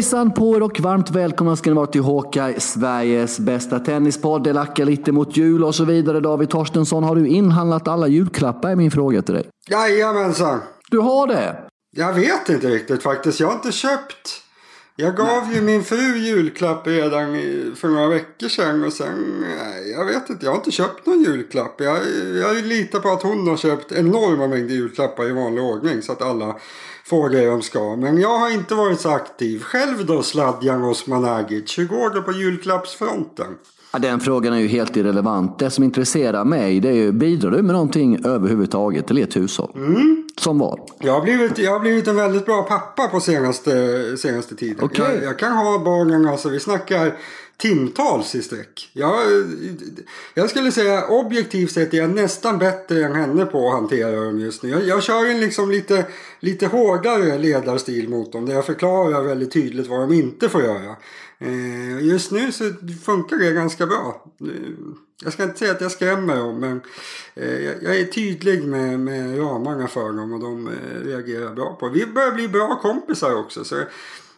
Hejsan på er och varmt välkomna ska ni vara till Håkai, Sveriges bästa tennispodd. Det lackar lite mot jul och så vidare. David Torstensson, har du inhandlat alla julklappar är min fråga till dig. Jajamensan. Du har det? Jag vet inte riktigt faktiskt. Jag har inte köpt. Jag gav ju min fru julklapp redan för några veckor sedan och sen, jag vet inte, jag har inte köpt någon julklapp. Jag, jag litar på att hon har köpt enorma mängder julklappar i vanlig ordning så att alla får det de ska. Men jag har inte varit så aktiv. Själv då Sladjan Osmanagic, hur går det på julklappsfronten? Ja, den frågan är ju helt irrelevant. Det som intresserar mig det är ju, bidrar du med någonting överhuvudtaget till ert hushåll? Mm. Som vad? Jag har, blivit, jag har blivit en väldigt bra pappa på senaste, senaste tiden. Okej. Jag, jag kan ha barnen, alltså vi snackar timtals i sträck. Jag, jag skulle säga objektivt sett är jag nästan bättre än henne på att hantera dem just nu. Jag, jag kör en liksom lite, lite hårdare ledarstil mot dem där jag förklarar väldigt tydligt vad de inte får göra. Eh, just nu så funkar det ganska bra. Jag ska inte säga att jag skrämmer dem men eh, jag, är tydlig med, med ramarna för dem och de eh, reagerar bra på. Vi börjar bli bra kompisar också så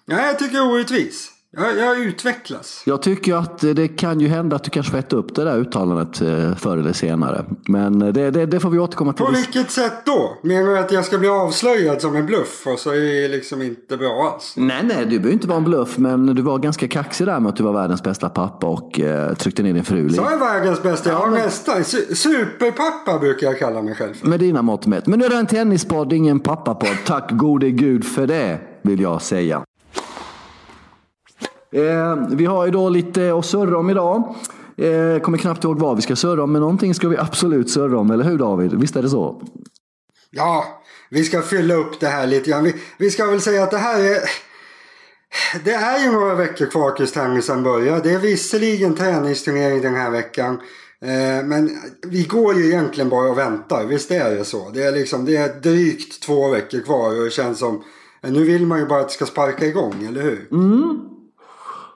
nej, jag tycker det är orättvist. Jag, jag utvecklas. Jag tycker att det kan ju hända att du kanske får äta upp det där uttalandet eh, förr eller senare. Men det, det, det får vi återkomma till. På vilket sätt då? Menar du att jag ska bli avslöjad som en bluff och så är det liksom inte bra alls? Nej, nej, du behöver inte vara en bluff, men du var ganska kaxig där med att du var världens bästa pappa och eh, tryckte ner din fru. Så är världens bästa. Jag har men- nästan. Su- Superpappa brukar jag kalla mig själv för. Med dina mått mätt. Men nu är det en tennispodd, ingen pappapodd. Tack gode gud för det, vill jag säga. Eh, vi har ju då lite att surra om idag. Eh, kommer knappt ihåg vad vi ska surra om, men någonting ska vi absolut surra om, eller hur David? Visst är det så? Ja, vi ska fylla upp det här lite grann. Vi, vi ska väl säga att det här är... Det är ju några veckor kvar tills tennisen börjar. Det är visserligen träningsturnering den här veckan. Eh, men vi går ju egentligen bara och väntar. Visst är det så? Det är, liksom, det är drygt två veckor kvar och det känns som... Nu vill man ju bara att det ska sparka igång, eller hur?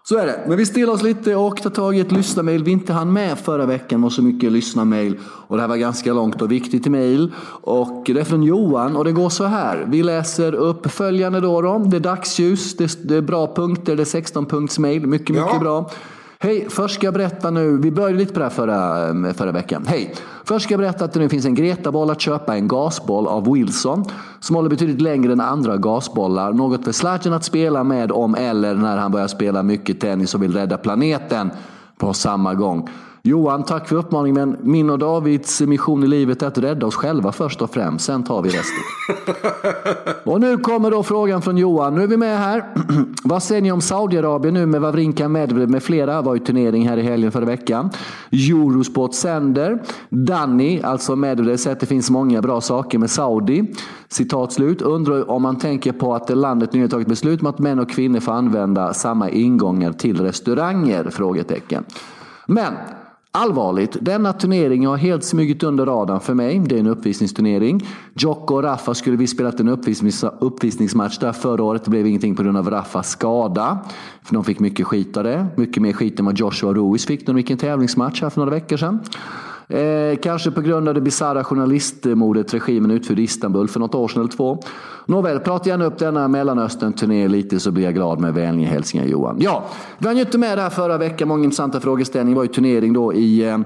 Så är det. Men vi stillar oss lite och tar tag i ett lyssnarmail vi inte hann med förra veckan. var så mycket lyssnarmail. Och det här var ganska långt och viktigt mail. Och det är från Johan och det går så här. Vi läser upp följande då. då. Det är dagsljus, det är, bra punkter, det är 16 punkts mail. Mycket, Ja. mycket bra. Hej, först ska jag berätta nu. Vi började lite på det här förra, förra veckan. Hej, först ska jag berätta att det nu finns en Greta-boll att köpa. En gasboll av Wilson. Som håller betydligt längre än andra gasbollar. Något för Zlatan att spela med om eller när han börjar spela mycket tennis och vill rädda planeten på samma gång. Johan, tack för uppmaningen. Men min och Davids mission i livet är att rädda oss själva först och främst. Sen tar vi resten. Och nu kommer då frågan från Johan. Nu är vi med här. Vad säger ni om Saudiarabien nu med Wawrinka Medvedev med flera? var ju turnering här i helgen förra veckan. Eurosport sänder. Danny, alltså Medvedev, säger att det finns många bra saker med Saudi. Citat slut. Undrar om man tänker på att landet nyligen tagit beslut om att män och kvinnor får använda samma ingångar till restauranger? Frågetecken. Men Allvarligt, denna turnering har helt smugit under radarn för mig. Det är en uppvisningsturnering. Jocko och Rafa skulle vi spelat en uppvisnings uppvisningsmatch där förra året. Det blev ingenting på grund av Rafas skada. För de fick mycket skit av det. Mycket mer skit än vad Joshua Ruiz fick när de gick en tävlingsmatch här för några veckor sedan. Eh, kanske på grund av det bisarra journalistmordet regimen utförde i Istanbul för något år sedan eller två. Nåväl, prata gärna upp denna Mellanöstern-turné lite så blir jag glad med vänliga hälsningar Johan. Ja, vi hann ju inte med det här förra veckan. Många intressanta frågeställningar. Det var ju turnering då i eh,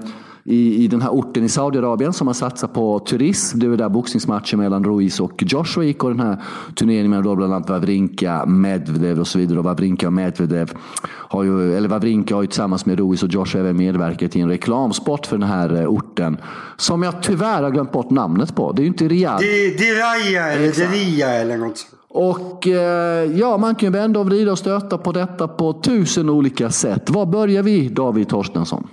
i, i den här orten i Saudiarabien som har satsat på turism. Det var där boxningsmatchen mellan Ruiz och Joshua gick och den här turneringen då bland annat Wawrinka, Medvedev och så vidare. Och Wawrinka och Medvedev har ju, eller Wawrinka har ju tillsammans med Ruiz och Joshua även medverkat i en reklamspot för den här eh, orten. Som jag tyvärr har glömt bort namnet på. Det är ju inte Riyadh. Di- Diraya eller Exakt. Diria eller något. Och eh, ja, man kan ju vända och vrida och stöta på detta på tusen olika sätt. Var börjar vi David Torstensson?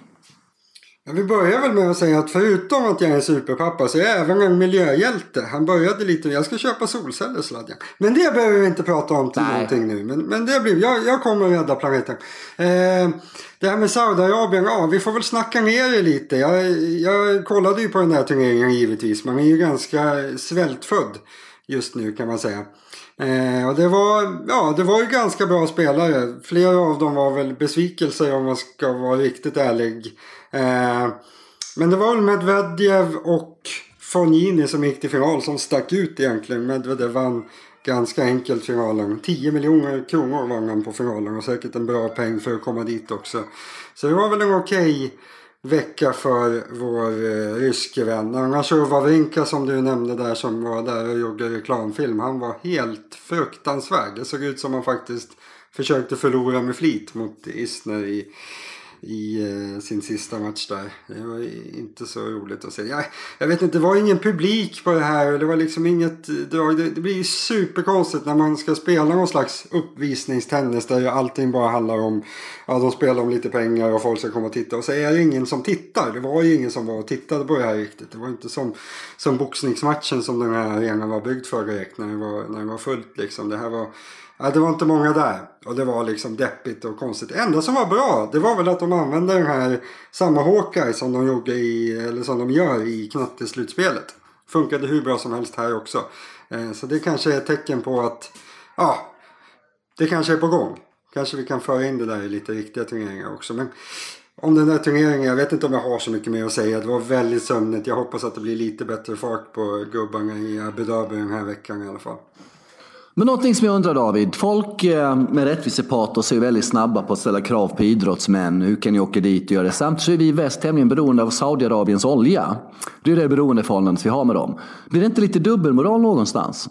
Ja, vi börjar väl med att säga att förutom att jag är en superpappa så är jag även en miljöhjälte. Han började lite, jag ska köpa solceller Sladjan. Men det behöver vi inte prata om till Nej. någonting nu. Men, men det blir, jag, jag kommer att rädda planeten. Eh, det här med Saudiarabien, ja vi får väl snacka ner det lite. Jag, jag kollade ju på den här turneringen givetvis. Man är ju ganska svältfödd just nu kan man säga. Eh, och det var, ja, det var ju ganska bra spelare. Flera av dem var väl besvikelser om man ska vara riktigt ärlig. Eh, men det var väl Medvedev och Fognini som gick till final som stack ut egentligen. Medvedev vann ganska enkelt finalen. 10 miljoner kronor vann han på finalen och säkert en bra peng för att komma dit också. Så det var väl en okej okay vecka för vår eh, ryske vän. Annars så som du nämnde där som var där och gjorde reklamfilm. Han var helt fruktansvärd. Det såg ut som han faktiskt försökte förlora med flit mot Isner i i eh, sin sista match där. Det var inte så roligt att se. Jag, jag vet inte, det var ingen publik på det här. Det var liksom inget eh, drag. Det, det blir superkonstigt när man ska spela någon slags uppvisningstennis där allting bara handlar om ja, de spelar om lite pengar och folk ska komma och titta. Och så är det ingen som tittar. Det var ju ingen som var och tittade på det här riktigt. Det var inte som, som boxningsmatchen som den här arenan var byggd för direkt när det var, när det var fullt liksom. Det här var Ja, det var inte många där. Och det var liksom deppigt och konstigt. Det enda som var bra det var väl att de använde den här samma Hawkeye som de gjorde i, eller som de gör i knatteslutspelet. Funkade hur bra som helst här också. Eh, så det kanske är ett tecken på att ja, det kanske är på gång. Kanske vi kan föra in det där i lite riktiga turneringar också. Men om den där turneringen, jag vet inte om jag har så mycket mer att säga. Det var väldigt sömnigt. Jag hoppas att det blir lite bättre fart på gubbarna i Abu Dhabi den här veckan i alla fall. Men någonting som jag undrar David, folk eh, med rättvisepatos är väldigt snabba på att ställa krav på idrottsmän. Hur kan ni åka dit och göra det? Samtidigt är vi i väst tämligen beroende av Saudiarabiens olja. Det är det beroendeförhållandet vi har med dem. Blir det inte lite dubbelmoral någonstans?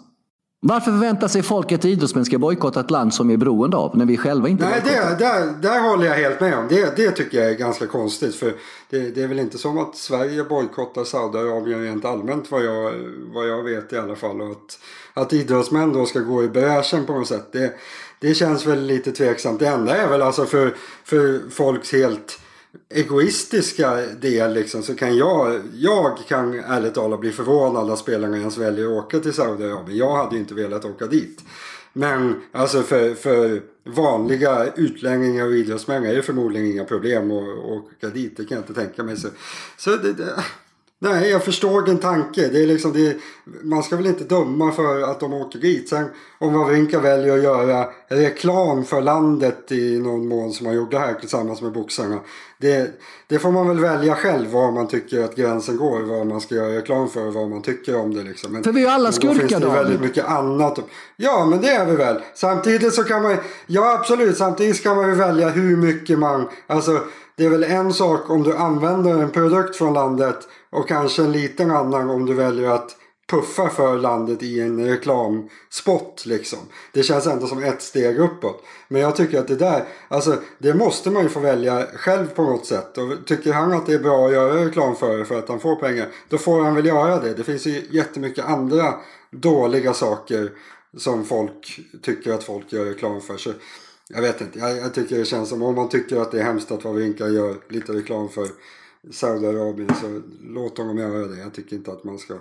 Varför förväntar sig folk att idrottsmän ska bojkotta ett land som vi är beroende av när vi själva inte Nej, det, där, där håller jag helt med om. Det, det tycker jag är ganska konstigt. För det, det är väl inte som att Sverige bojkottar Saudiarabien rent allmänt vad jag, vad jag vet i alla fall. Och att, att idrottsmän då ska gå i bräschen på något sätt. Det, det känns väl lite tveksamt. Det enda är väl alltså för, för folks helt egoistiska del liksom, så kan jag, jag kan ärligt talat bli förvånad att spelarna ens väljer att åka till Saudiarabien. Jag hade ju inte velat åka dit. Men alltså för, för vanliga utlänningar och idrottsmän är det förmodligen inga problem att, åka dit. Det kan jag inte tänka mig. Så, så det, det, Nej, jag förstår din tanke. Det är liksom det, man ska väl inte döma för att de åker dit. Sen om Wawrinka väljer att göra reklam för landet i någon mån som han gjorde här tillsammans med boxarna. Det, det får man väl välja själv var man tycker att gränsen går. Vad man ska göra reklam för och vad man tycker om det. Liksom. Men, för vi är ju alla skurkar då. finns det väldigt mycket annat. Ja, men det är vi väl. Samtidigt så kan man, ja absolut, samtidigt ska man ju välja hur mycket man, alltså det är väl en sak om du använder en produkt från landet och kanske en liten annan om du väljer att puffa för landet i en reklamspot liksom. Det känns ändå som ett steg uppåt. Men jag tycker att det där, alltså det måste man ju få välja själv på något sätt. Och tycker han att det är bra att göra reklam för det för att han får pengar, då får han väl göra det. Det finns ju jättemycket andra dåliga saker som folk tycker att folk gör reklam för. Så jag vet inte, jag, jag, tycker det känns som om man tycker att det är hemskt att Wawrinka gör lite reklam för Saudiarabien så låt honom göra det. Jag tycker inte att man ska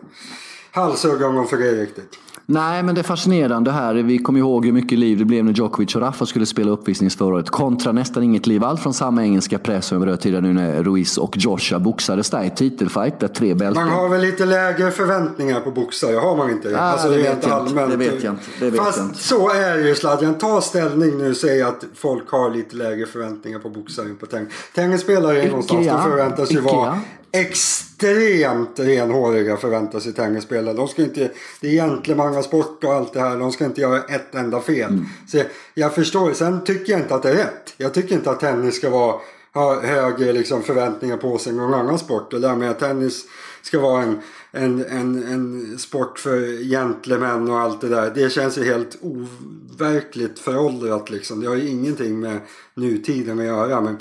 halshugga honom för det riktigt. Nej, men det är fascinerande här. Vi kommer ihåg hur mycket liv det blev när Djokovic och Rafa skulle spela uppvisnings förra året. Kontra nästan inget liv allt från samma engelska press som vi berörde tidigare nu när Ruiz och Joshua boxades där i titelfight där tre bälten. Man har väl lite lägre förväntningar på boxare, har man inte? Ah, alltså, det, vet allmänt. det vet jag inte. Det vet Fast jag inte. så är det ju Sladjan. Ta ställning nu och säg att folk har lite lägre förväntningar på boxare på tennis. Tennisspelare är någonstans, de förväntas ju vara extremt renhåriga förväntar sig tennisspelare. De ska inte, det är gentlemannasport och allt det här. De ska inte göra ett enda fel. Mm. Så jag förstår. Sen tycker jag inte att det är rätt. Jag tycker inte att tennis ska vara, ha högre liksom förväntningar på sig än någon annan sport. Det där med att tennis ska vara en, en, en, en sport för gentlemän och allt det där. Det känns ju helt overkligt föråldrat liksom. Det har ju ingenting med nutiden att göra. Men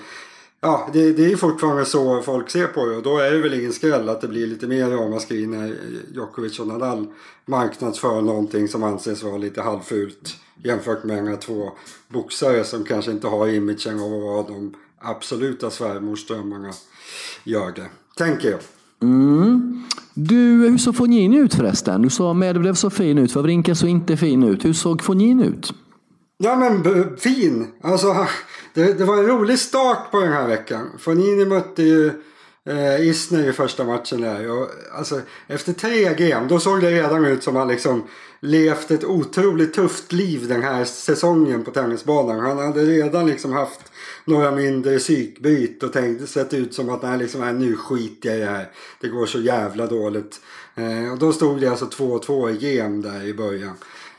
Ja, det, det är fortfarande så folk ser på det och då är det väl ingen skräll att det blir lite mer ramaskri när Djokovic och Nadal marknadsför någonting som anses vara lite halvfult jämfört med de två boxare som kanske inte har imagen av att vara de absoluta svärmorsdrömmarna gör det. Tänker jag. Mm. Du, hur såg Fognini ut förresten? Du sa Medvedev så fin ut, Wawrinka så inte fin ut. Hur såg Fognini ut? Ja men fin! Alltså det, det, var en rolig start på den här veckan. Fonini mötte ju eh, Isner i första matchen där. Och, alltså, efter tre game då såg det redan ut som han liksom levt ett otroligt tufft liv den här säsongen på tennisbanan. Han hade redan liksom haft några mindre psykbyt och tänkte sett ut som att nej, liksom, nu skiter jag i det här. Det går så jävla dåligt. Eh, och då stod det alltså 2-2 i game där i början.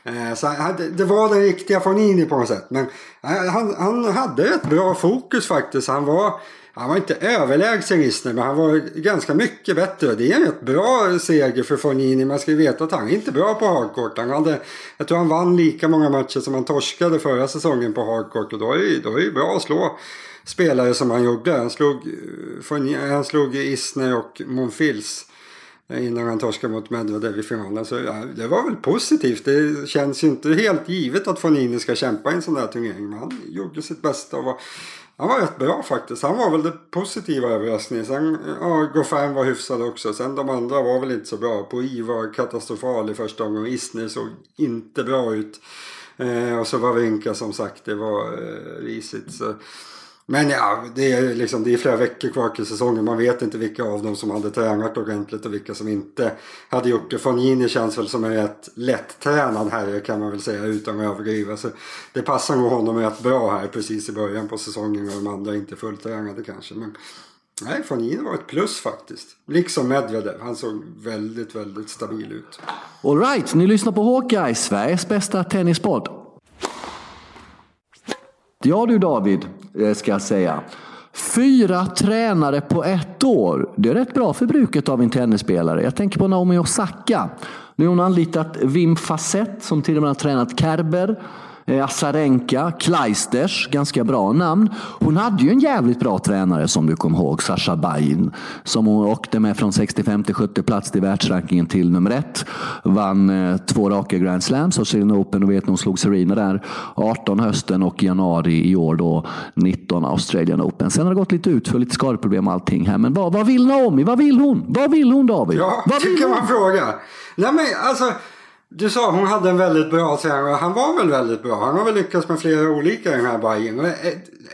Eh, så det var den riktiga Fonini på något sätt. Men eh, han, han hade ett bra fokus faktiskt. Han var, han var inte överlägsen Isner men han var ganska mycket bättre. Det är en rätt bra seger för Fonini. Man ska ju veta att han är inte bra på hardcourt. Han hade, jag tror han vann lika många matcher som han torskade förra säsongen på hardcourt. Och då är det, då är det bra att slå spelare som han gjorde. Han slog, eh, han slog Isner och Monfils Eh, innan han torskade mot Medvedev i finalen. Så ja, det var väl positivt. Det känns ju inte helt givet att Fonini ska kämpa i en sån där turnering. Men han gjorde sitt bästa och var, han var rätt bra faktiskt. Han var väl det positiva överraskningen. Sen, ja, Goffin var hyfsad också. Sen de andra var väl inte så bra. Poi var katastrofal i första omgången. Isner såg inte bra ut. Eh, och så var Vinka som sagt, det var eh, risigt. Så. Men ja, det är, liksom, det är flera veckor kvar till säsongen. Man vet inte vilka av dem som hade tränat ordentligt och vilka som inte hade gjort det. Fonini känns väl som en rätt lättränad herre kan man väl säga utan att överdriva. Så det passar nog honom rätt bra här precis i början på säsongen och de andra inte fulltränade kanske. Men nej, Fonini var ett plus faktiskt. Liksom Medvedev. Han såg väldigt, väldigt stabil ut. Alright, ni lyssnar på Hawkeye, Sveriges bästa tennispodd. Ja du David, eh, ska jag säga. Fyra tränare på ett år. Det är rätt bra för bruket av en tennisspelare. Jag tänker på Naomi Osaka. Nu har hon anlitat Wim Fassett som till och med har tränat Kerber. Eh, Azarenka, Kleisters, ganska bra namn. Hon hade ju en jävligt bra tränare som du kommer ihåg, Sasha Bain. Som hon åkte med från 65 till 70 plats till världsrankingen till nummer ett. Vann eh, två raka Grand Slams, Australian Open och vet hon slog Serena där 18 hösten och januari i år då 19 Australian Open. Sen har det gått lite ut för lite skadeproblem och allting här. Men vad, vad vill Naomi? Vad vill hon? Vad vill hon David? Ja, vad det kan man fråga. Nej men alltså. Du sa hon hade en väldigt bra tränare. Han var väl väldigt bra. Han har väl lyckats med flera olika i den här Bajen.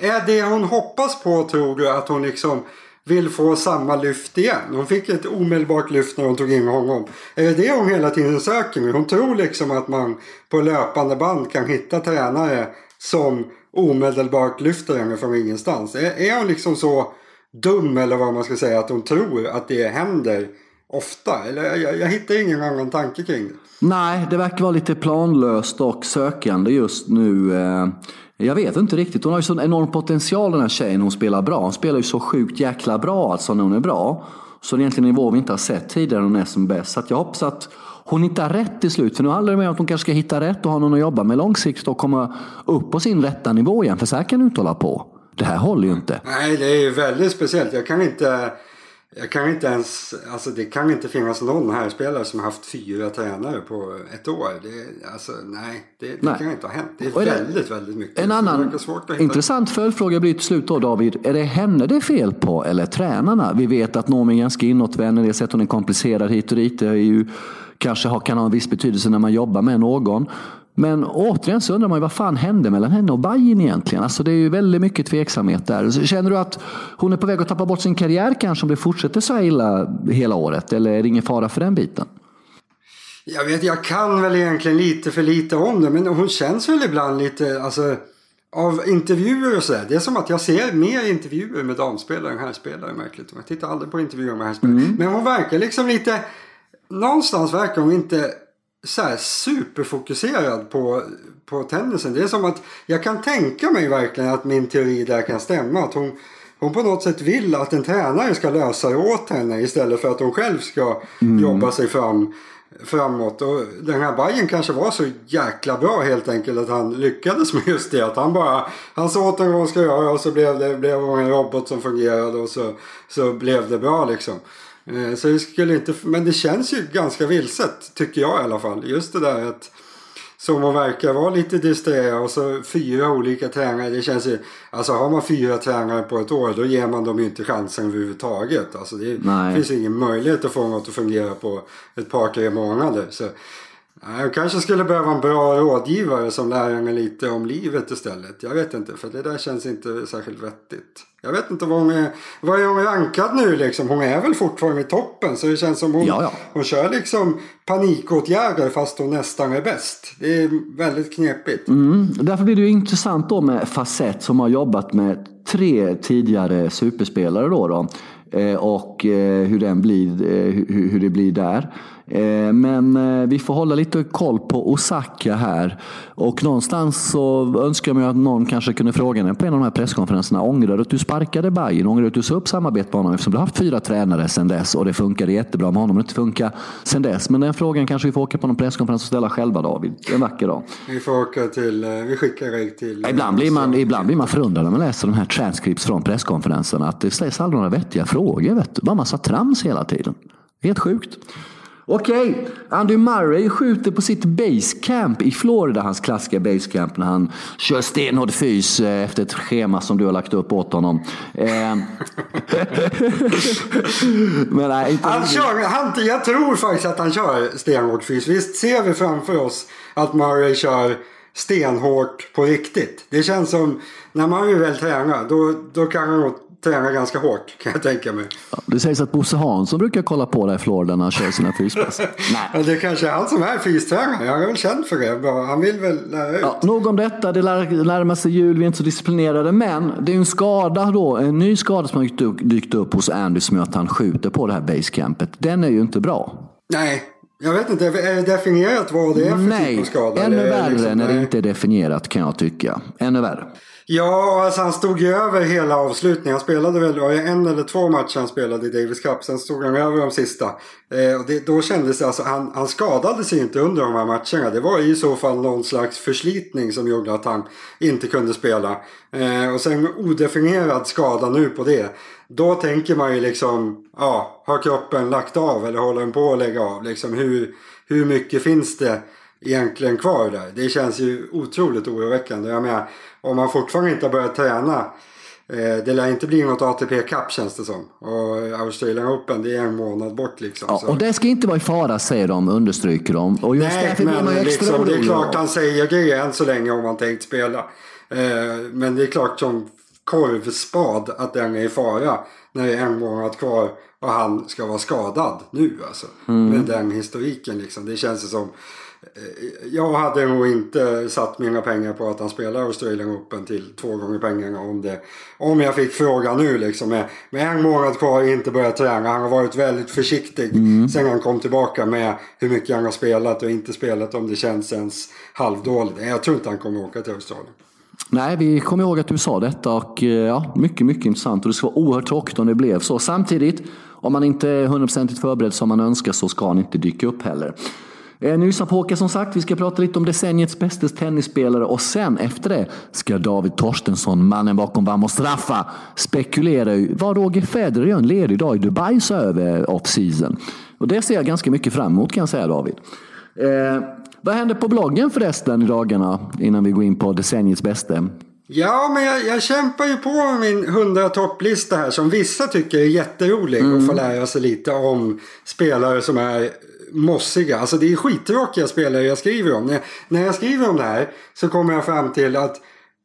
Är det hon hoppas på tror du att hon liksom vill få samma lyft igen? Hon fick ett omedelbart lyft när hon tog in honom. Är det det hon hela tiden söker Hon tror liksom att man på löpande band kan hitta tränare som omedelbart lyfter henne från ingenstans. Är, är hon liksom så dum eller vad man ska säga att hon tror att det händer ofta? Eller jag, jag hittar ingen annan tanke kring det. Nej, det verkar vara lite planlöst och sökande just nu. Eh, jag vet inte riktigt. Hon har ju sån enorm potential den här tjejen. Hon spelar bra. Hon spelar ju så sjukt jäkla bra alltså när hon är bra. Så det är egentligen en nivå vi inte har sett tidigare när hon är som bäst. Så jag hoppas att hon hittar rätt till slut. För nu handlar det mer om att hon kanske ska hitta rätt och ha någon att jobba med långsiktigt och komma upp på sin rätta nivå igen. För så här kan du inte hålla på. Det här håller ju inte. Nej, det är ju väldigt speciellt. Jag kan inte... Jag kan inte ens, alltså det kan inte finnas någon här spelare som har haft fyra tränare på ett år. Det, alltså, nej, det, det nej. kan inte ha hänt. Det är, är väldigt, det, väldigt mycket. En annan intressant följdfråga blir till slut då David. Är det henne det är fel på eller tränarna? Vi vet att Noomi är ganska inåtvänd. Det sätt hon är komplicerad hit och dit. Det är ju, kanske kan ha en viss betydelse när man jobbar med någon. Men återigen så undrar man ju vad fan hände mellan henne och Bajen egentligen? Alltså det är ju väldigt mycket tveksamhet där. Känner du att hon är på väg att tappa bort sin karriär kanske om det fortsätter så här illa hela året? Eller är det ingen fara för den biten? Jag vet, jag kan väl egentligen lite för lite om det. Men hon känns väl ibland lite, alltså av intervjuer och sådär. Det är som att jag ser mer intervjuer med damspelare än herrspelare märkligt. Jag tittar aldrig på intervjuer med herrspelare. Mm. Men hon verkar liksom lite, någonstans verkar hon inte så här superfokuserad på, på tennisen. Det är som att jag kan tänka mig verkligen att min teori där kan stämma. Att hon, hon på något sätt vill att en tränare ska lösa det åt henne istället för att hon själv ska mm. jobba sig fram framåt. Och den här Bayern kanske var så jäkla bra helt enkelt att han lyckades med just det. Att han bara, han sa åt henne vad hon ska göra och så blev det blev en robot som fungerade och så, så blev det bra liksom. Eh, så det skulle inte, men det känns ju ganska vilset tycker jag i alla fall. Just det där att som man verkar vara lite disträ och så fyra olika tränare. Det känns ju, alltså har man fyra tränare på ett år då ger man dem ju inte chansen överhuvudtaget. Alltså det Nej. finns ingen möjlighet att få något att fungera på ett par tre månader. Så Jag kanske skulle behöva en bra rådgivare som lär henne lite om livet istället. Jag vet inte, för det där känns inte särskilt vettigt. Jag vet inte vad hon är, vad är hon rankad nu liksom? Hon är väl fortfarande i toppen så det känns som hon, Ja, ja. hon kör liksom panikåtgärder fast hon nästan är bäst. Det är väldigt knepigt. Mm, därför blir det ju intressant då med Facett som har jobbat med tre tidigare superspelare då. då eh, och eh, hur, den blir, eh, hur, hur det blir där. Eh, Men eh, vi får hålla lite koll på Osaka här. Och någonstans så önskar jag mig att någon kanske kunde fråga henne på en av de här presskonferenserna. Ångrar du att du sparkade Bayern? Ångrar du att du sa upp samarbetet med honom? Eftersom du har haft fyra tränare sedan dess och det funkade jättebra med honom. Det inte funkar sedan dess. Men den frågan kanske vi får åka på någon presskonferens och ställa själva David. En vacker dag. Vi får åka till, eh, vi skickar dig till... Ibland blir, man, ibland blir man förundrad när man läser de här transcripts från presskonferenserna. Att det ställs aldrig några vettiga frågor. Vet du. Bara massa trams hela tiden. Helt sjukt. Okej, Andy Murray skjuter på sitt basecamp i Florida, hans klassiska basecamp när han kör stenhård fys eh, efter ett schema som du har lagt upp åt honom. Eh, Men nej, inte Han kör, han, jag tror faktiskt att han kör stenhårt fys. Visst ser vi framför oss att Murray kör stenhårt på riktigt. Det känns som, när Murray väl tränar, då, då kan han nog träna ganska hårt kan jag tänka mig. Det sägs att Bosse Hansson brukar kolla på där i Florida när han kör sina fyspass. Nej. Det kanske är han som är fystränare. Jag är väl känd för det. Han vill väl lära ut. Ja, nog om detta, det närmar sig jul, vi är inte så disciplinerade. Men det är en skada då, en ny skada som har dykt upp, hos Andy som gör att han skjuter på det här basecampet. Den är ju inte bra. Nej, jag vet inte. Är det definierat vad det är för typ Nej, av skada? ännu Eller värre liksom- när det nej. inte är definierat kan jag tycka. Ännu värre. Ja, alltså han stod ju över hela avslutningen. Han spelade väl var en eller två matcher han spelade i Davis Cup. Sen stod han över de sista. Eh, och det, då kändes det alltså, han, han skadade sig inte under de här matcherna. Det var i så fall någon slags förslitning som gjorde att han inte kunde spela. Eh, och sen odefinierad skada nu på det. Då tänker man ju liksom, ja, har kroppen lagt av eller håller den på att lägga av? Liksom hur, hur mycket finns det egentligen kvar där? Det känns ju otroligt oroväckande. Jag menar, om man fortfarande inte har börjat träna. Eh, det lär inte bli något ATP Cup känns det som. Och Australian Open det är en månad bort liksom. Ja, och det ska inte vara i fara säger de, understryker de. Och just Nej, därför blir men man extra liksom, det är klart han säger grejer än så länge om han tänkt spela. Eh, men det är klart som korvspad att den är i fara när det är en månad kvar och han ska vara skadad nu alltså. Mm. Med den historiken liksom. Det känns som jag hade nog inte satt mina pengar på att han spelar Australian Open till två gånger pengarna om det. Om jag fick fråga nu liksom med, med en månad kvar och inte börjat träna. Han har varit väldigt försiktig sen han kom tillbaka med hur mycket han har spelat och inte spelat om det känns ens halvdåligt. Jag tror inte han kommer åka till Australien. Nej, vi kommer ihåg att du sa detta och eh, ja, mycket, mycket intressant. Och det ska vara oerhört tråkigt om det blev så. Samtidigt, om man inte är hundraprocentigt förberedd som man önskar så ska han inte dyka upp heller. Eh, på Håkan som sagt. Vi ska prata lite om decenniets bästa tennisspelare och sen efter det ska David Torstensson, mannen bakom Vamos Raffa, spekulera i vad Roger Federer gör en ledig dag i Dubai så över off-season. Och det ser jag ganska mycket fram emot kan jag säga David. Eh, vad händer på bloggen förresten i dagarna innan vi går in på decenniets bästa? Ja, men jag, jag kämpar ju på med min 100 topplista här som vissa tycker är jätterolig Mm. och få lära sig lite om spelare som är mossiga. Alltså det är skittråkiga spelare jag skriver om. När, när jag skriver om det här så kommer jag fram till att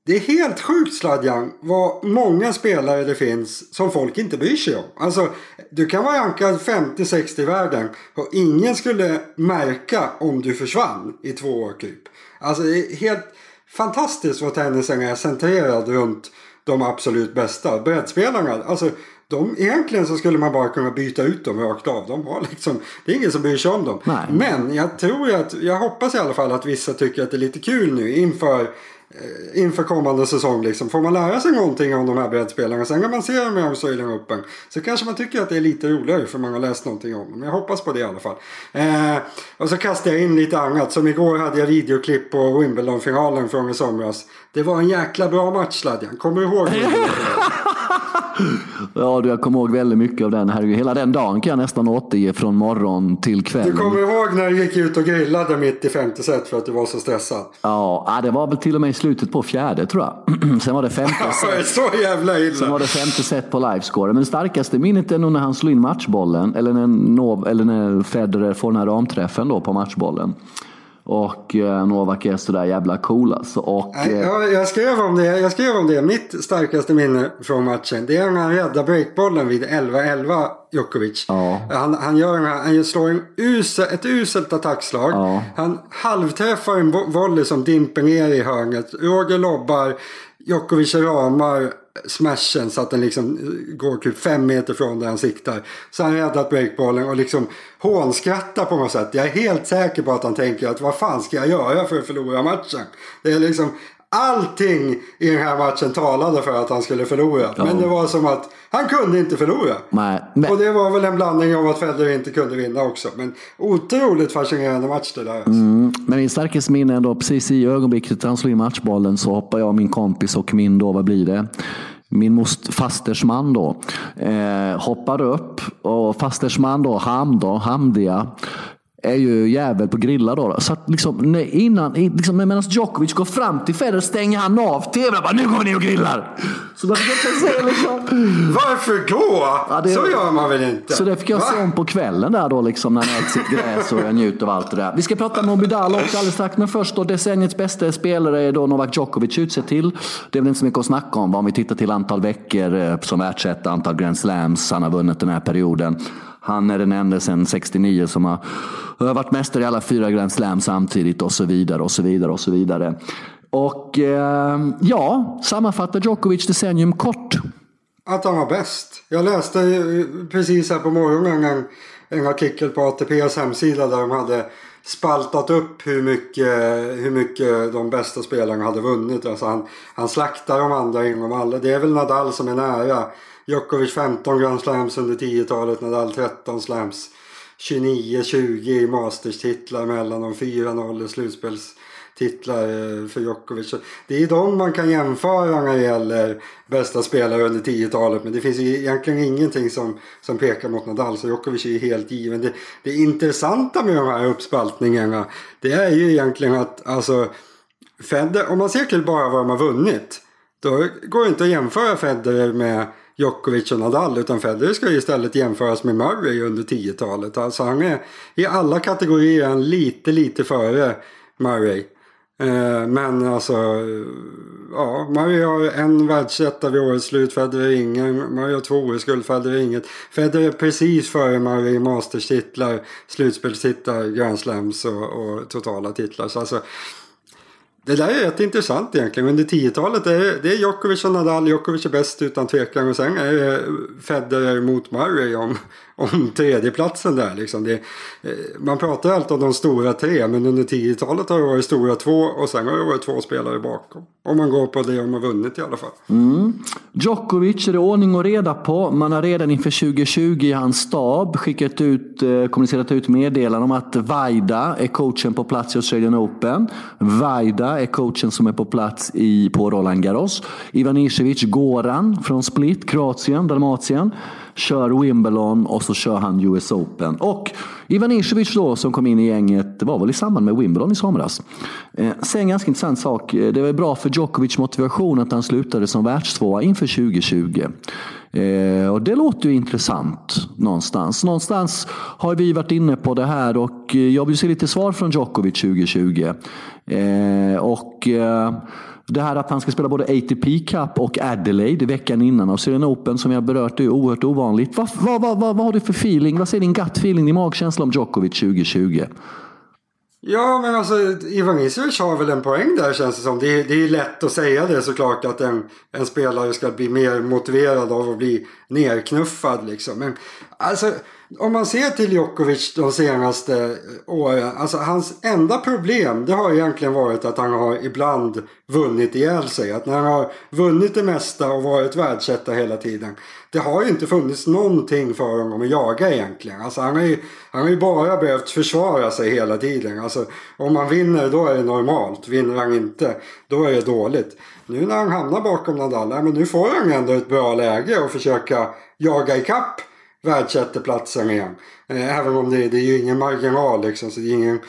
det är helt sjukt Sladjan vad många spelare det finns som folk inte bryr sig om. Alltså du kan vara rankad 50-60 i världen och ingen skulle märka om du försvann i två år typ. Alltså det är helt fantastiskt vad tennisen är centrerad runt de absolut bästa. Breddspelarna, alltså de, egentligen så skulle man bara kunna byta ut dem rakt av. De har liksom, det är ingen som bryr sig om dem. Nej. Men jag tror att, jag hoppas i alla fall att vissa tycker att det är lite kul nu inför eh, inför kommande säsong liksom. Får man lära sig någonting om de här breddspelarna sen när man ser dem i Australian Open så kanske man tycker att det är lite roligare för man har läst någonting om dem. Jag hoppas på det i alla fall. Eh, och så kastar jag in lite annat. Som igår hade jag videoklipp på Wimbledon-finalen från i somras. Det var en jäkla bra match Sladjan. Kommer du ihåg det? Ja, du, jag kommer ihåg väldigt mycket av den. Herregud, hela den dagen kan jag nästan återge från morgon till kväll. Du kommer ihåg när du gick ut och grillade mitt i femte set för att du var så stressad? Ja, det var väl till och med i slutet på fjärde tror jag. Sen var det femte set. så jävla Sen illa. var det femte set på livescore. Men det starkaste minnet är nog när han slog in matchbollen. Eller när, Nov, eller när Federer får den här ramträffen då på matchbollen. Och eh, Novak är sådär jävla cool alltså. Och, eh, jag, jag, skrev om det, jag skrev om det. Mitt starkaste minne från matchen. Det är när han räddar breakbollen vid 11-11 Djokovic. Ja. Han, han, gör en, han slår en usel, ett uselt attackslag. Ja. Han halvträffar en vo- volley som dimper ner i hörnet. Roger lobbar. Djokovic ramar smashen så att den liksom går typ fem meter från där han siktar. Så han räddat breakbollen och liksom hånskrattar på något sätt. Jag är helt säker på att han tänker att vad fan ska jag göra för att förlora matchen? Det är liksom allting i den här matchen talade för att han skulle förlora. Men det var som att han kunde inte förlora. nej, men, Och det var väl en blandning av att Federer inte kunde vinna också. Men otroligt fascinerande match det där. Alltså. Mm, men min starkaste minne ändå precis i ögonblicket han slår in matchbollen så hoppar jag, min kompis och min då, vad blir det? Min most, fasters man då eh, hoppar upp och fasters man då, Ham då, Hamdia är ju jävel på grillar då. Så att liksom, innan, liksom, medan Djokovic går fram till Federer stänger han av tvn och bara nu går vi ner och grillar. Så man fick se liksom. Varför gå? Ja, det- Så gör man väl inte? Så det fick jag Va? se om på kvällen där då liksom när han äter sitt gräs och jag njuter av allt det där. Vi ska prata om Nobidal också alldeles strax. Men först då decenniets bästa spelare är då Novak Djokovic utsedd till. Det är väl inte så mycket att snacka om. Om vi tittar till antal veckor eh, som världsetta, antal Grand Slams han har vunnit den här perioden. Han är den enda sedan 69 som har har varit mästare i alla fyra Grand Slam samtidigt och så vidare och så vidare och så vidare. Och eh, ja, sammanfattar Djokovic decennium kort. Att han var bäst. Jag läste eh, precis här på morgonen en, en artikel på ATPs hemsida där de hade spaltat upp hur mycket, hur mycket de bästa spelarna hade vunnit. Alltså han, han slaktar de andra inom alla. Det är väl Nadal som är nära. Djokovic 15 Grand Slams under 10-talet, Nadal 13 slams. 29-20 i Masters-titlar mellan de 4-0 i slutspelstitlar eh, för Djokovic. Så Det är de man kan jämföra när det gäller bästa spelare under 10-talet. Men det finns ju egentligen ingenting som, som pekar mot Nadal. Så Djokovic är ju helt given. Det, det intressanta med de här uppspaltningarna det är ju egentligen att alltså Federer, om man ser till bara vad de har vunnit. Då går det inte att jämföra Federer med Djokovic och Nadal. Utan Federer ska ju istället jämföras med Murray under 10-talet. Alltså han är i alla kategorier han lite, lite före Murray. Eh, Men alltså, ja, Murray har en världsetta vid årets slut, Federer ingen. Murray har två OS-guld, Federer inget. Federer är precis före Murray i masterstitlar, slutspelstitlar, Grand Slams och, och totala titlar. Så alltså, det där är rätt intressant egentligen. Under 10-talet är det, det är Djokovic och Nadal. Djokovic är bäst utan tvekan. Och sen är det Federer mot Murray om, om tredjeplatsen där. Liksom. Det, eh, man pratar alltid om de stora tre. Men under 10-talet har det varit stora två. Och sen har det varit två spelare bakom. Om man går på det de har vunnit i alla fall. Mm. Djokovic är det ordning och reda på. Man har redan inför 2020 i hans stab skickat ut, eh, kommunicerat ut meddelanden om att Vaida är coachen på plats i Australian Open. Vaida är coachen som är på plats i, på Roland Garros. Ivanisevic Goran från Split, Kroatien, Dalmatien. Kör Wimbledon och så kör han US Open. Och Ivanisevic då som kom in i gänget, var väl i samband med Wimbledon i somras. Eh, sen en ganska intressant sak. Eh, det var bra för Djokovic motivation att han slutade som världstvåa inför 2020. Eh, och det låter ju intressant någonstans. Någonstans har vi varit inne på det här och eh, jag vill se lite svar från Djokovic 2020. Eh, och eh, det här att han ska spela både ATP Cup och Adelaide veckan innan Australian Open som vi har berört är oerhört ovanligt. Vad, vad, vad, vad, vad har du för feeling? Vad säger din gut feeling, din magkänsla om Djokovic 2020? Ja, men alltså Ivan Isovic har väl en poäng där känns det som. Det är, det är lätt att säga det såklart att en, en spelare ska bli mer motiverad av att bli nerknuffad liksom. Men alltså om man ser till Djokovic de senaste åren. Alltså hans enda problem det har egentligen varit att han har ibland vunnit ihjäl sig. Att när han har vunnit det mesta och varit världsetta hela tiden. Det har ju inte funnits någonting för honom att jaga egentligen. Alltså han har ju, han har ju bara behövt försvara sig hela tiden. Alltså om han vinner då är det normalt. Vinner han inte då är det dåligt. Nu när han hamnar bakom Nadal, ja, men nu får han ändå ett bra läge att försöka jaga ikapp världsetteplatsen igen. Eh, även om det, det är ju ingen marginal liksom. Så det, är ingen,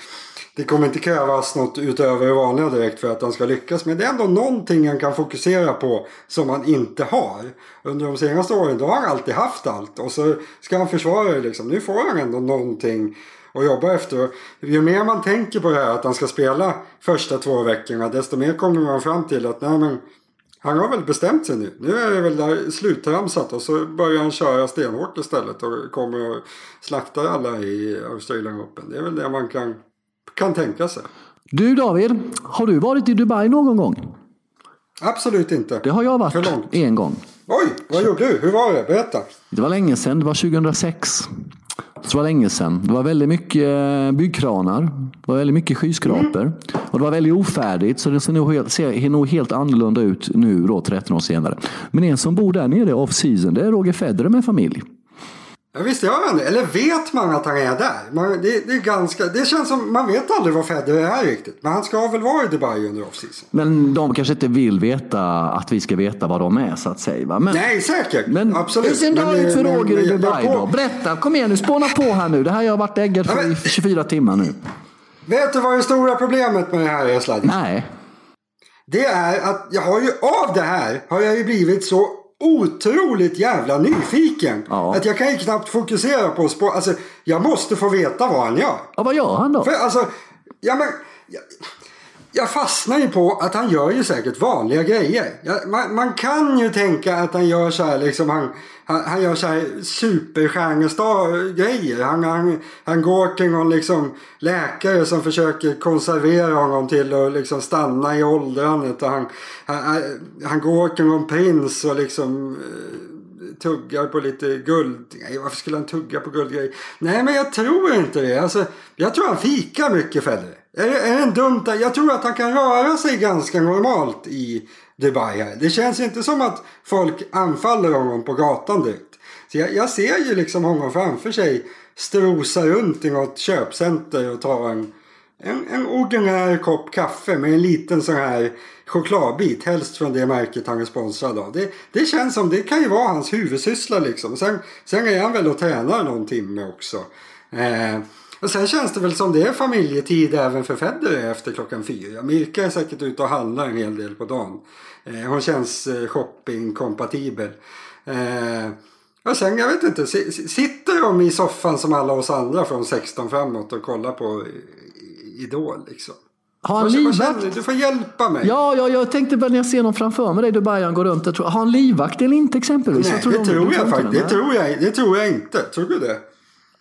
det kommer inte krävas något utöver det vanliga direkt för att han ska lyckas. Men det är ändå någonting han kan fokusera på som han inte har. Under de senaste åren då har han alltid haft allt. Och så ska han försvara det liksom. Nu får han ändå någonting att jobba efter. Ju mer man tänker på det här att han ska spela första två veckorna desto mer kommer man fram till att nej men han har väl bestämt sig nu. Nu är det väl där slutramsat och så börjar han köra stenhårt istället och kommer att slakta alla i Australian Open. Det är väl det man kan, kan tänka sig. Du David, har du varit i Dubai någon gång? Absolut inte. Det har jag varit en gång. Oj, vad gjorde du? Hur var det? Berätta. Det var länge sedan, det var 2006. Så det var länge sedan. Det var väldigt mycket eh, byggkranar. Det var väldigt mycket skyskrapor. Och det var väldigt ofärdigt så det ser nog helt, ser nog helt annorlunda ut nu då 13 år senare. Men en som bor där nere off season det är Roger Federer med familj. Ja, visst gör han det. Eller vet man att han är där? Man, det, det, är ganska, det känns som man vet aldrig vad Federer är riktigt. Men han ska väl vara i Dubai under off-season. Men de kanske inte vill veta att vi ska veta vad de är så att säga. Men, Nej, säkert. men Absolut. hur ser Men, ut för Roger i Dubai då? Berätta, kom igen nu, spåna på här nu. Det här har jag varit äggad Ja, för men- i 24 timmar nu. Vet du vad det stora problemet med det här är Sladdy? Nej. Det är att jag har ju av det här har jag ju blivit så otroligt jävla nyfiken. Ja. Att jag kan ju knappt fokusera på sport. Alltså, jag måste få veta vad han gör. Ja, vad gör han då? För alltså, ja men... Jag, jag fastnar ju på att han gör ju säkert vanliga grejer. Jag, man, man kan ju tänka att han gör så här liksom, han, han, han gör så här superstjärnestar-grejer. Han, han, han går till någon liksom läkare som försöker konservera honom till att liksom stanna i åldrandet. Och han, han, han, går till någon prins och liksom eh, tuggar på lite guld. Nej, varför skulle han tugga på guldgrejer? Nej, men jag tror inte det. Alltså, jag tror han fikar mycket Federer. Är, är det en dumt? Jag tror att han kan röra sig ganska normalt i Dubai här. Det känns inte som att folk anfaller honom på gatan direkt. Så jag, jag ser ju liksom honom framför sig strosa runt i något köpcenter och ta en, en, en ordinär kopp kaffe med en liten sån här chokladbit. Helst från det märket han är sponsrad av. Det, det känns som det kan ju vara hans huvudsyssla liksom. Sen, sen är han väl och tränar någon timme också. Eh, och sen känns det väl som det är familjetid även för Federer efter klockan fyra. Mirka är säkert ute och handlar en hel del på dagen. Eh, hon känns eh, shoppingkompatibel. Eh, och sen, jag vet inte, si- si- sitter de i soffan som alla oss andra från 16 framåt och kollar på Idol liksom? Har han livvakt? du? Du får hjälpa mig. Ja, ja, jag tänkte väl när jag ser någon framför mig Dubai han går runt. Jag tror, har han livvakt eller inte exempelvis? Nej, Jag tror det de- tror jag inte faktiskt. Det tror jag, det tror jag inte. Tror du det?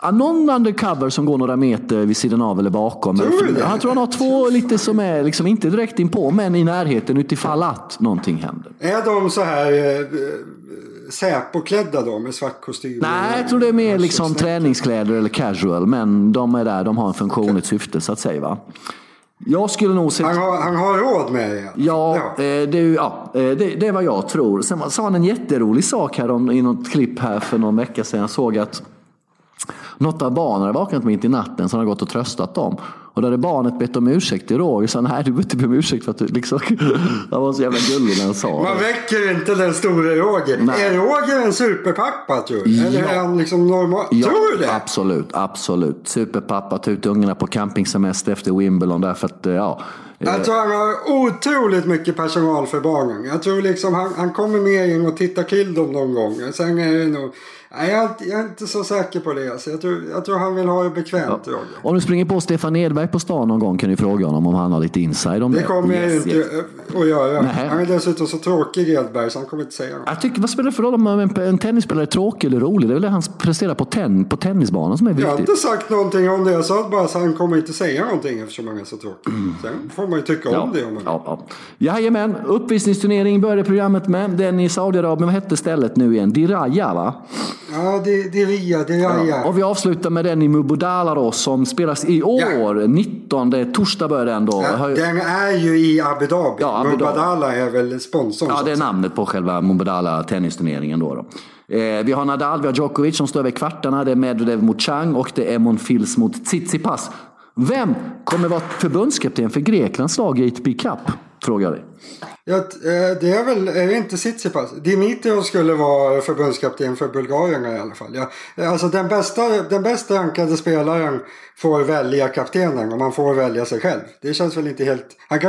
Ja, någon undercover som går några meter vid sidan av eller bakom. Tror? Jag tror han har två lite som är liksom inte direkt inpå men i närheten utifall att någonting händer. Är de så här eh, Säpo-klädda då med svart kostym? Nej, jag tror det är mer liksom träningskläder eller casual. Men de är där, de har en funktion, ett syfte så att säga. Va? Jag skulle nog se... Han har, han har råd med det. Ja, eh, det, ja eh, det, det är vad jag tror. Sen sa han en jätterolig sak här om, i något klipp här för någon vecka sedan. Jag såg att något av barnen hade vaknat mitt i natten så han hade gått och tröstat dem. Och då hade barnet bett om ursäkt till Roger. Så nej, du behöver inte be om ursäkt för att du liksom... Han var så jävla gullig när han sa Man det. väcker inte den store Roger. Nej. Är Roger en superpappa tror du? Eller Ja. är han liksom normal? Ja, tror du det? Absolut, absolut. Superpappa, ta ut ungarna på campingsemester efter Wimbledon därför att, eh, ja. Jag tror han har otroligt mycket personal för barnen. Jag tror liksom han, han kommer med in och tittar till dem någon gång. Sen är det nog... Nej, jag, är inte- jag är inte så säker på det. Alltså, jag, tror, jag tror han vill ha det bekvämt, Roger. Om du springer på Stefan Edberg på stan någon gång kan du fråga honom om han har lite inside om det. Det kommer jag Yes, inte yes. att göra. Nej. Han är dessutom så tråkig Edberg så han kommer inte säga något. Jag tycker, vad spelar det för roll om en, en tennisspelare är tråkig eller rolig? Det är väl det han presterar på, ten, på tennisbanan som är Jag har viktigt. inte sagt någonting om det. Jag sa bara att han kommer inte säga någonting eftersom han är så tråkig. Sen får man ju tycka om det om man ja, ja. Jajamän, uppvisningsturnering började programmet med. Den i Saudiarabien, vad hette stället nu igen? Diraya va? Ja, det, det är Ria, det är Raja. Och vi avslutar med den i Mubodala då som spelas i år. 19, torsdag börjar den då. Ja, den är ju i Abu Dhabi. Ja, Abu Dhabi. Mubadala är väl sponsorn. Ja, det är namnet på själva Mubadala tennisturneringen. Då, då. Eh, vi har Nadal, vi har Djokovic som står över kvartarna. Det är Medvedev mot Chang och det är Monfils mot Tsitsipas. Vem kommer vara förbundskapten för Greklands lag i ATP Cup? Frågar jag dig. Ja, eh, det är väl, är det inte Tsitsipas? Dimitrov skulle vara förbundskapten för Bulgarien i alla fall. Ja, eh, alltså den bästa, den bästa rankade spelaren får välja kaptenen och man får välja sig själv. Det känns väl inte helt... Han kanske